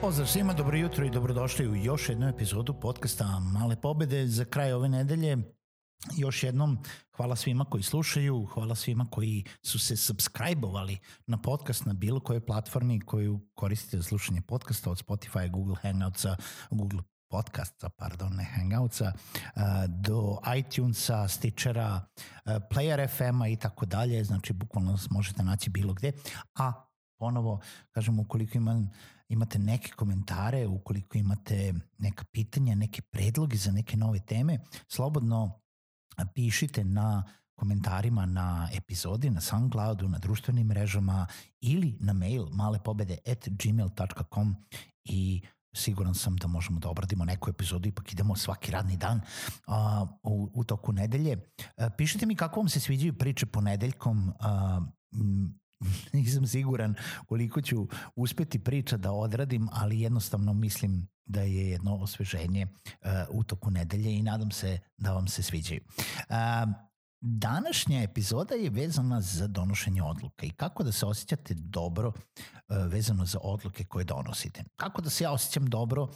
Pozdrav svima, dobro jutro i dobrodošli u još jednu epizodu podcasta Male pobede za kraj ove nedelje. Još jednom hvala svima koji slušaju, hvala svima koji su se subscribe-ovali na podcast na bilo kojoj platformi koju koristite za slušanje podcasta od Spotify, Google Hangoutsa, Google podcasta, pardon, ne Hangoutsa, do iTunesa, Stitchera, Player FM-a i tako dalje, znači bukvalno možete naći bilo gde, a ponovo, kažem, ukoliko imam imate neke komentare, ukoliko imate neka pitanja, neke predloge za neke nove teme, slobodno pišite na komentarima na epizodi, na SoundCloudu, na društvenim mrežama ili na mail malepobede at gmail.com i siguran sam da možemo da obradimo neku epizodu, ipak idemo svaki radni dan a, u, u toku nedelje. A, pišite mi kako vam se sviđaju priče ponedeljkom, a, nisam siguran koliko ću uspeti priča da odradim, ali jednostavno mislim da je jedno osveženje uh, u toku nedelje i nadam se da vam se sviđaju. Uh, Današnja epizoda je vezana za donošenje odluka i kako da se osjećate dobro e, vezano za odluke koje donosite. Kako da se ja osjećam dobro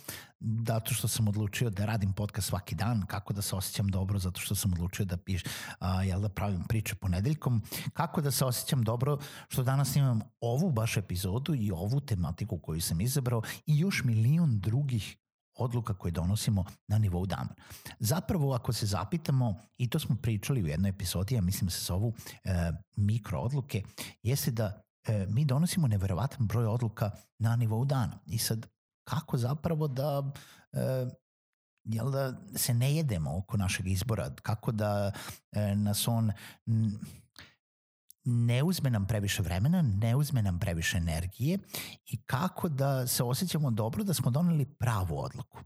zato što sam odlučio da radim podcast svaki dan, kako da se osjećam dobro zato što sam odlučio da piš, a, jel da pravim priče ponedeljkom, kako da se osjećam dobro što danas imam ovu baš epizodu i ovu tematiku koju sam izabrao i još milion drugih odluka koje donosimo na nivou dana. Zapravo, ako se zapitamo, i to smo pričali u jednoj epizodi, ja mislim da se zovu e, mikro odluke, jeste da e, mi donosimo neverovatan broj odluka na nivou dana. I sad, kako zapravo da e, jel da se ne jedemo oko našeg izbora, kako da e, nas on ne uzme nam previše vremena, ne uzme nam previše energije i kako da se osjećamo dobro da smo doneli pravu odluku.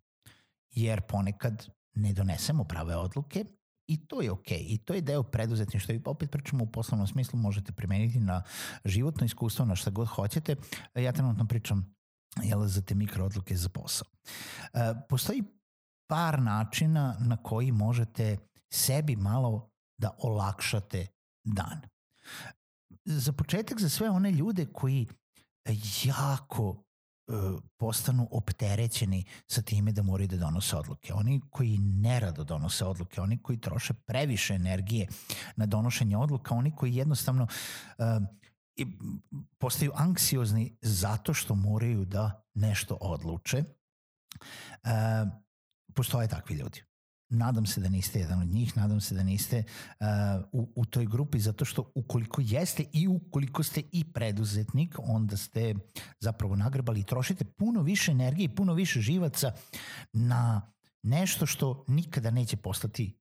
Jer ponekad ne donesemo prave odluke i to je. Okay. I to je deo preduzetništva i opet pričamo u poslovnom smislu, možete primeniti na životno iskustvo, na šta god hoćete. Ja trenutno pričam jel, za te mikro odluke za posao. E, postoji par načina na koji možete sebi malo da olakšate dan za početak za sve one ljude koji jako uh, postanu opterećeni sa time da moraju da donose odluke. Oni koji nerado donose odluke, oni koji troše previše energije na donošenje odluka, oni koji jednostavno uh, postaju anksiozni zato što moraju da nešto odluče. Uh, postoje takvi ljudi. Nadam se da niste jedan od njih, nadam se da niste uh, u, u toj grupi, zato što ukoliko jeste i ukoliko ste i preduzetnik, onda ste zapravo nagrbali i trošite puno više energije i puno više živaca na nešto što nikada neće postati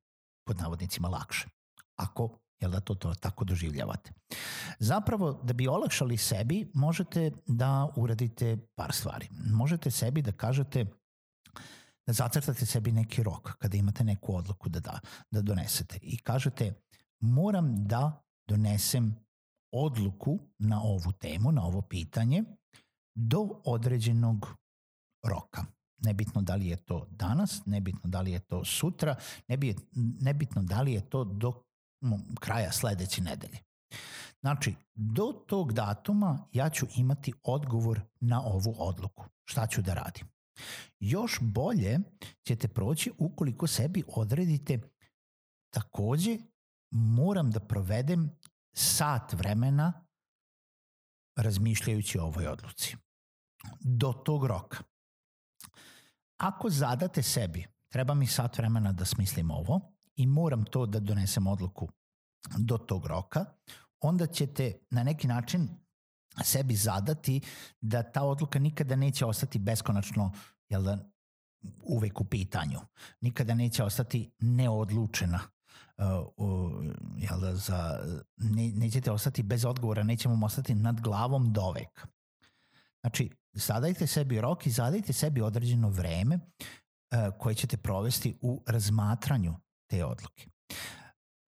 pod navodnicima lakše. Ako jel da to, to tako doživljavate. Zapravo, da bi olakšali sebi, možete da uradite par stvari. Možete sebi da kažete da zacrtate sebi neki rok kada imate neku odluku da, da, da donesete i kažete moram da donesem odluku na ovu temu, na ovo pitanje do određenog roka. Nebitno da li je to danas, nebitno da li je to sutra, nebitno da li je to do kraja sledeće nedelje. Znači, do tog datuma ja ću imati odgovor na ovu odluku. Šta ću da radim? Još bolje ćete proći ukoliko sebi odredite takođe moram da provedem sat vremena razmišljajući o ovoj odluci. Do tog roka. Ako zadate sebi, treba mi sat vremena da smislim ovo i moram to da donesem odluku do tog roka, onda ćete na neki način sebi zadati da ta odluka nikada neće ostati beskonačno jel da, uvek u pitanju. Nikada neće ostati neodlučena. Uh, uh, jel da, za, ne, nećete ostati bez odgovora, nećemo ostati nad glavom dovek. Znači, zadajte sebi rok i zadajte sebi određeno vreme uh, koje ćete provesti u razmatranju te odluke.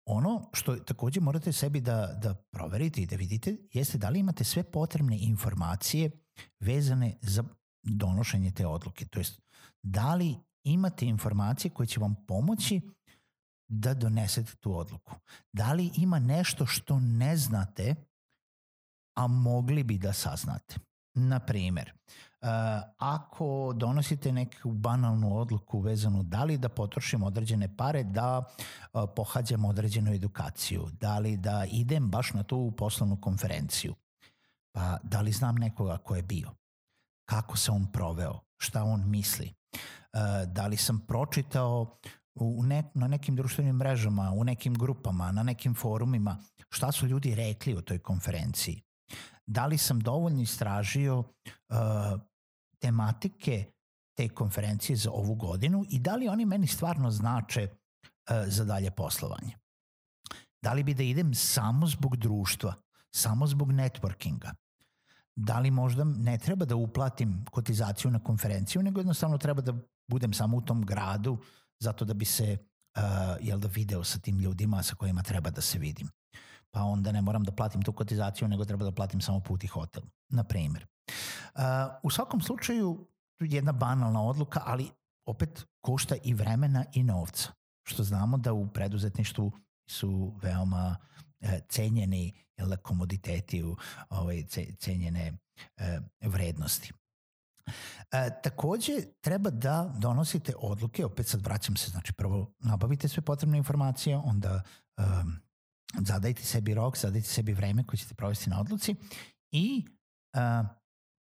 Ono što takođe morate sebi da, da proverite i da vidite jeste da li imate sve potrebne informacije vezane za donošenje te odluke. To jest, da li imate informacije koje će vam pomoći da donesete tu odluku. Da li ima nešto što ne znate, a mogli bi da saznate. Na primer, ako donosite neku banalnu odluku vezanu da li da potrošim određene pare da uh, pohađam određenu edukaciju, da li da idem baš na tu poslovnu konferenciju, pa da li znam nekoga ko je bio, kako se on proveo, šta on misli, uh, da li sam pročitao u ne, na nekim društvenim mrežama, u nekim grupama, na nekim forumima, šta su ljudi rekli o toj konferenciji da li sam dovoljno istražio uh, tematike te konferencije za ovu godinu i da li oni meni stvarno znače uh, za dalje poslovanje. Da li bi da idem samo zbog društva, samo zbog networkinga, da li možda ne treba da uplatim kotizaciju na konferenciju, nego jednostavno treba da budem samo u tom gradu zato da bi se uh, jel da video sa tim ljudima sa kojima treba da se vidim pa onda ne moram da platim tu kotizaciju, nego treba da platim samo put i hotel, na primer. Uh, u svakom slučaju, jedna banalna odluka, ali opet košta i vremena i novca, što znamo da u preduzetništvu su veoma e, cenjeni jel, da, komoditeti, u, ovaj, cenjene e, vrednosti. E, takođe, treba da donosite odluke, opet sad vraćam se, znači prvo nabavite sve potrebne informacije, onda zadajte sebi rok, zadajte sebi vreme koje ćete provesti na odluci i a,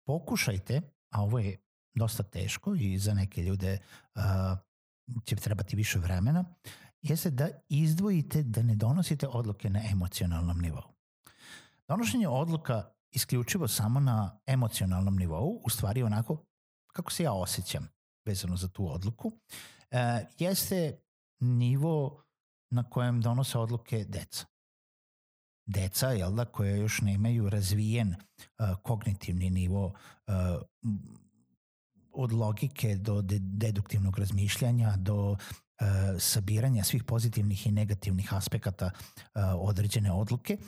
pokušajte, a ovo je dosta teško i za neke ljude a, će trebati više vremena, jeste da izdvojite da ne donosite odluke na emocionalnom nivou. Donošenje odluka isključivo samo na emocionalnom nivou, u stvari onako kako se ja osjećam vezano za tu odluku, e, jeste nivo na kojem donose odluke deca deca, jel da, koja još nemaju razvijen uh, kognitivni nivo uh, od logike do de deduktivnog razmišljanja, do uh, sabiranja svih pozitivnih i negativnih aspekata određene odluke,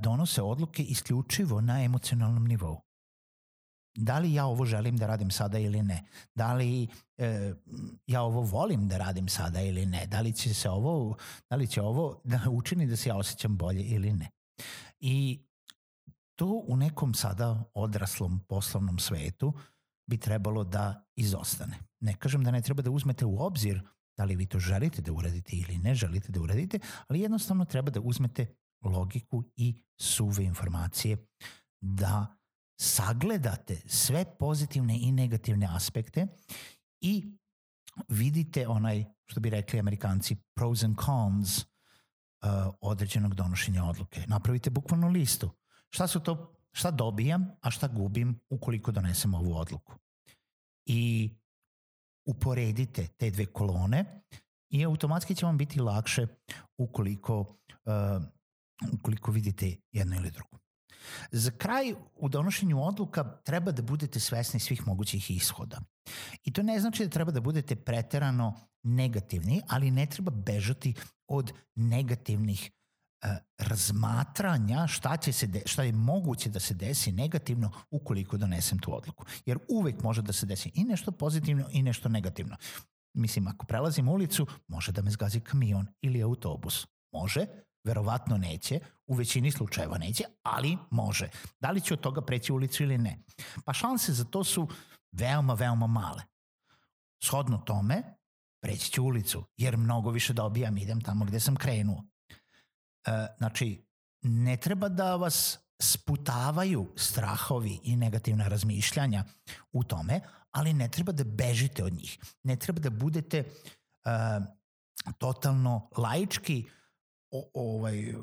donose odluke isključivo na emocionalnom nivou da li ja ovo želim da radim sada ili ne, da li e, ja ovo volim da radim sada ili ne, da li će se ovo, da li će ovo da učini da se ja osjećam bolje ili ne. I to u nekom sada odraslom poslovnom svetu bi trebalo da izostane. Ne kažem da ne treba da uzmete u obzir da li vi to želite da uradite ili ne želite da uradite, ali jednostavno treba da uzmete logiku i suve informacije da sagledate sve pozitivne i negativne aspekte i vidite onaj, što bi rekli amerikanci, pros and cons uh, određenog donošenja odluke. Napravite bukvalno listu. Šta su to, šta dobijam, a šta gubim ukoliko donesem ovu odluku. I uporedite te dve kolone i automatski će vam biti lakše ukoliko, uh, ukoliko vidite jedno ili drugo. Za kraj u donošenju odluka treba da budete svesni svih mogućih ishoda. I to ne znači da treba da budete preterano negativni, ali ne treba bežati od negativnih uh, razmatranja šta, će se de, šta je moguće da se desi negativno ukoliko donesem tu odluku. Jer uvek može da se desi i nešto pozitivno i nešto negativno. Mislim, ako prelazim ulicu, može da me zgazi kamion ili autobus. Može, Verovatno neće, u većini slučajeva neće, ali može. Da li će od toga preći ulicu ili ne? Pa šanse za to su veoma, veoma male. Shodno tome, preći ću ulicu, jer mnogo više dobijam, idem tamo gde sam krenuo. E, znači, ne treba da vas sputavaju strahovi i negativna razmišljanja u tome, ali ne treba da bežite od njih. Ne treba da budete uh, totalno laički o, ovaj,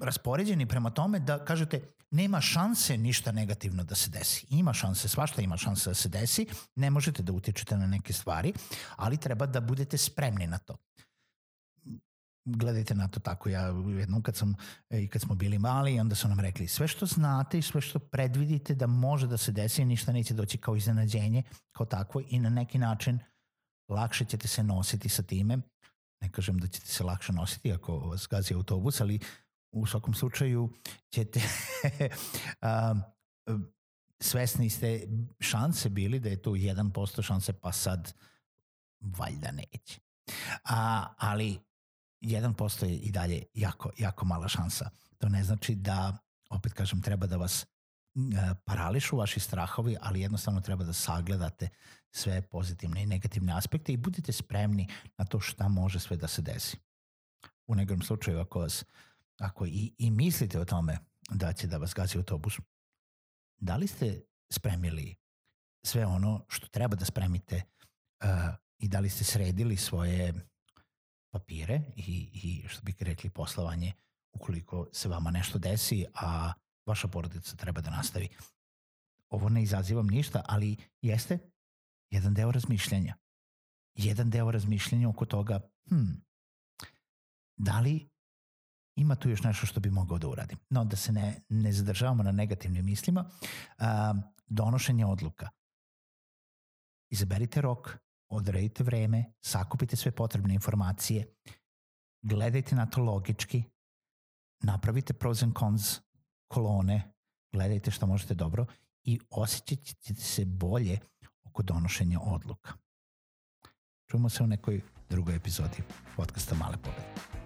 raspoređeni prema tome da kažete nema šanse ništa negativno da se desi. Ima šanse, svašta ima šanse da se desi, ne možete da utičete na neke stvari, ali treba da budete spremni na to gledajte na to tako. Ja jednom kad sam e, i kad smo bili mali, onda su nam rekli sve što znate i sve što predvidite da može da se desi, ništa neće doći kao iznenađenje, kao takvo i na neki način lakše ćete se nositi sa time. Ne kažem da ćete se lakše nositi ako vas gazi autobus, ali u svakom slučaju ćete a, svesni ste šanse bili da je to 1% šanse, pa sad valjda neće. A, ali 1% je i dalje jako, jako mala šansa. To ne znači da, opet kažem, treba da vas parališu vaši strahovi, ali jednostavno treba da sagledate sve pozitivne i negativne aspekte i budite spremni na to šta može sve da se desi. U nekom slučaju, ako, vas, ako i, i mislite o tome da će da vas gazi autobus, da li ste spremili sve ono što treba da spremite uh, i da li ste sredili svoje papire i, i što bih rekli poslovanje ukoliko se vama nešto desi, a vaša porodica treba da nastavi. Ovo ne izazivam ništa, ali jeste jedan deo razmišljanja. Jedan deo razmišljanja oko toga, hm, da li ima tu još nešto što bi mogao da uradim. No, da se ne, ne zadržavamo na negativnim mislima, a, donošenje odluka. Izaberite rok, odredite vreme, sakupite sve potrebne informacije, gledajte na to logički, napravite pros and cons kolone, gledajte što možete dobro i osjećat ćete se bolje oko donošenja odluka. Čujemo se u nekoj drugoj epizodi podcasta Male pobede.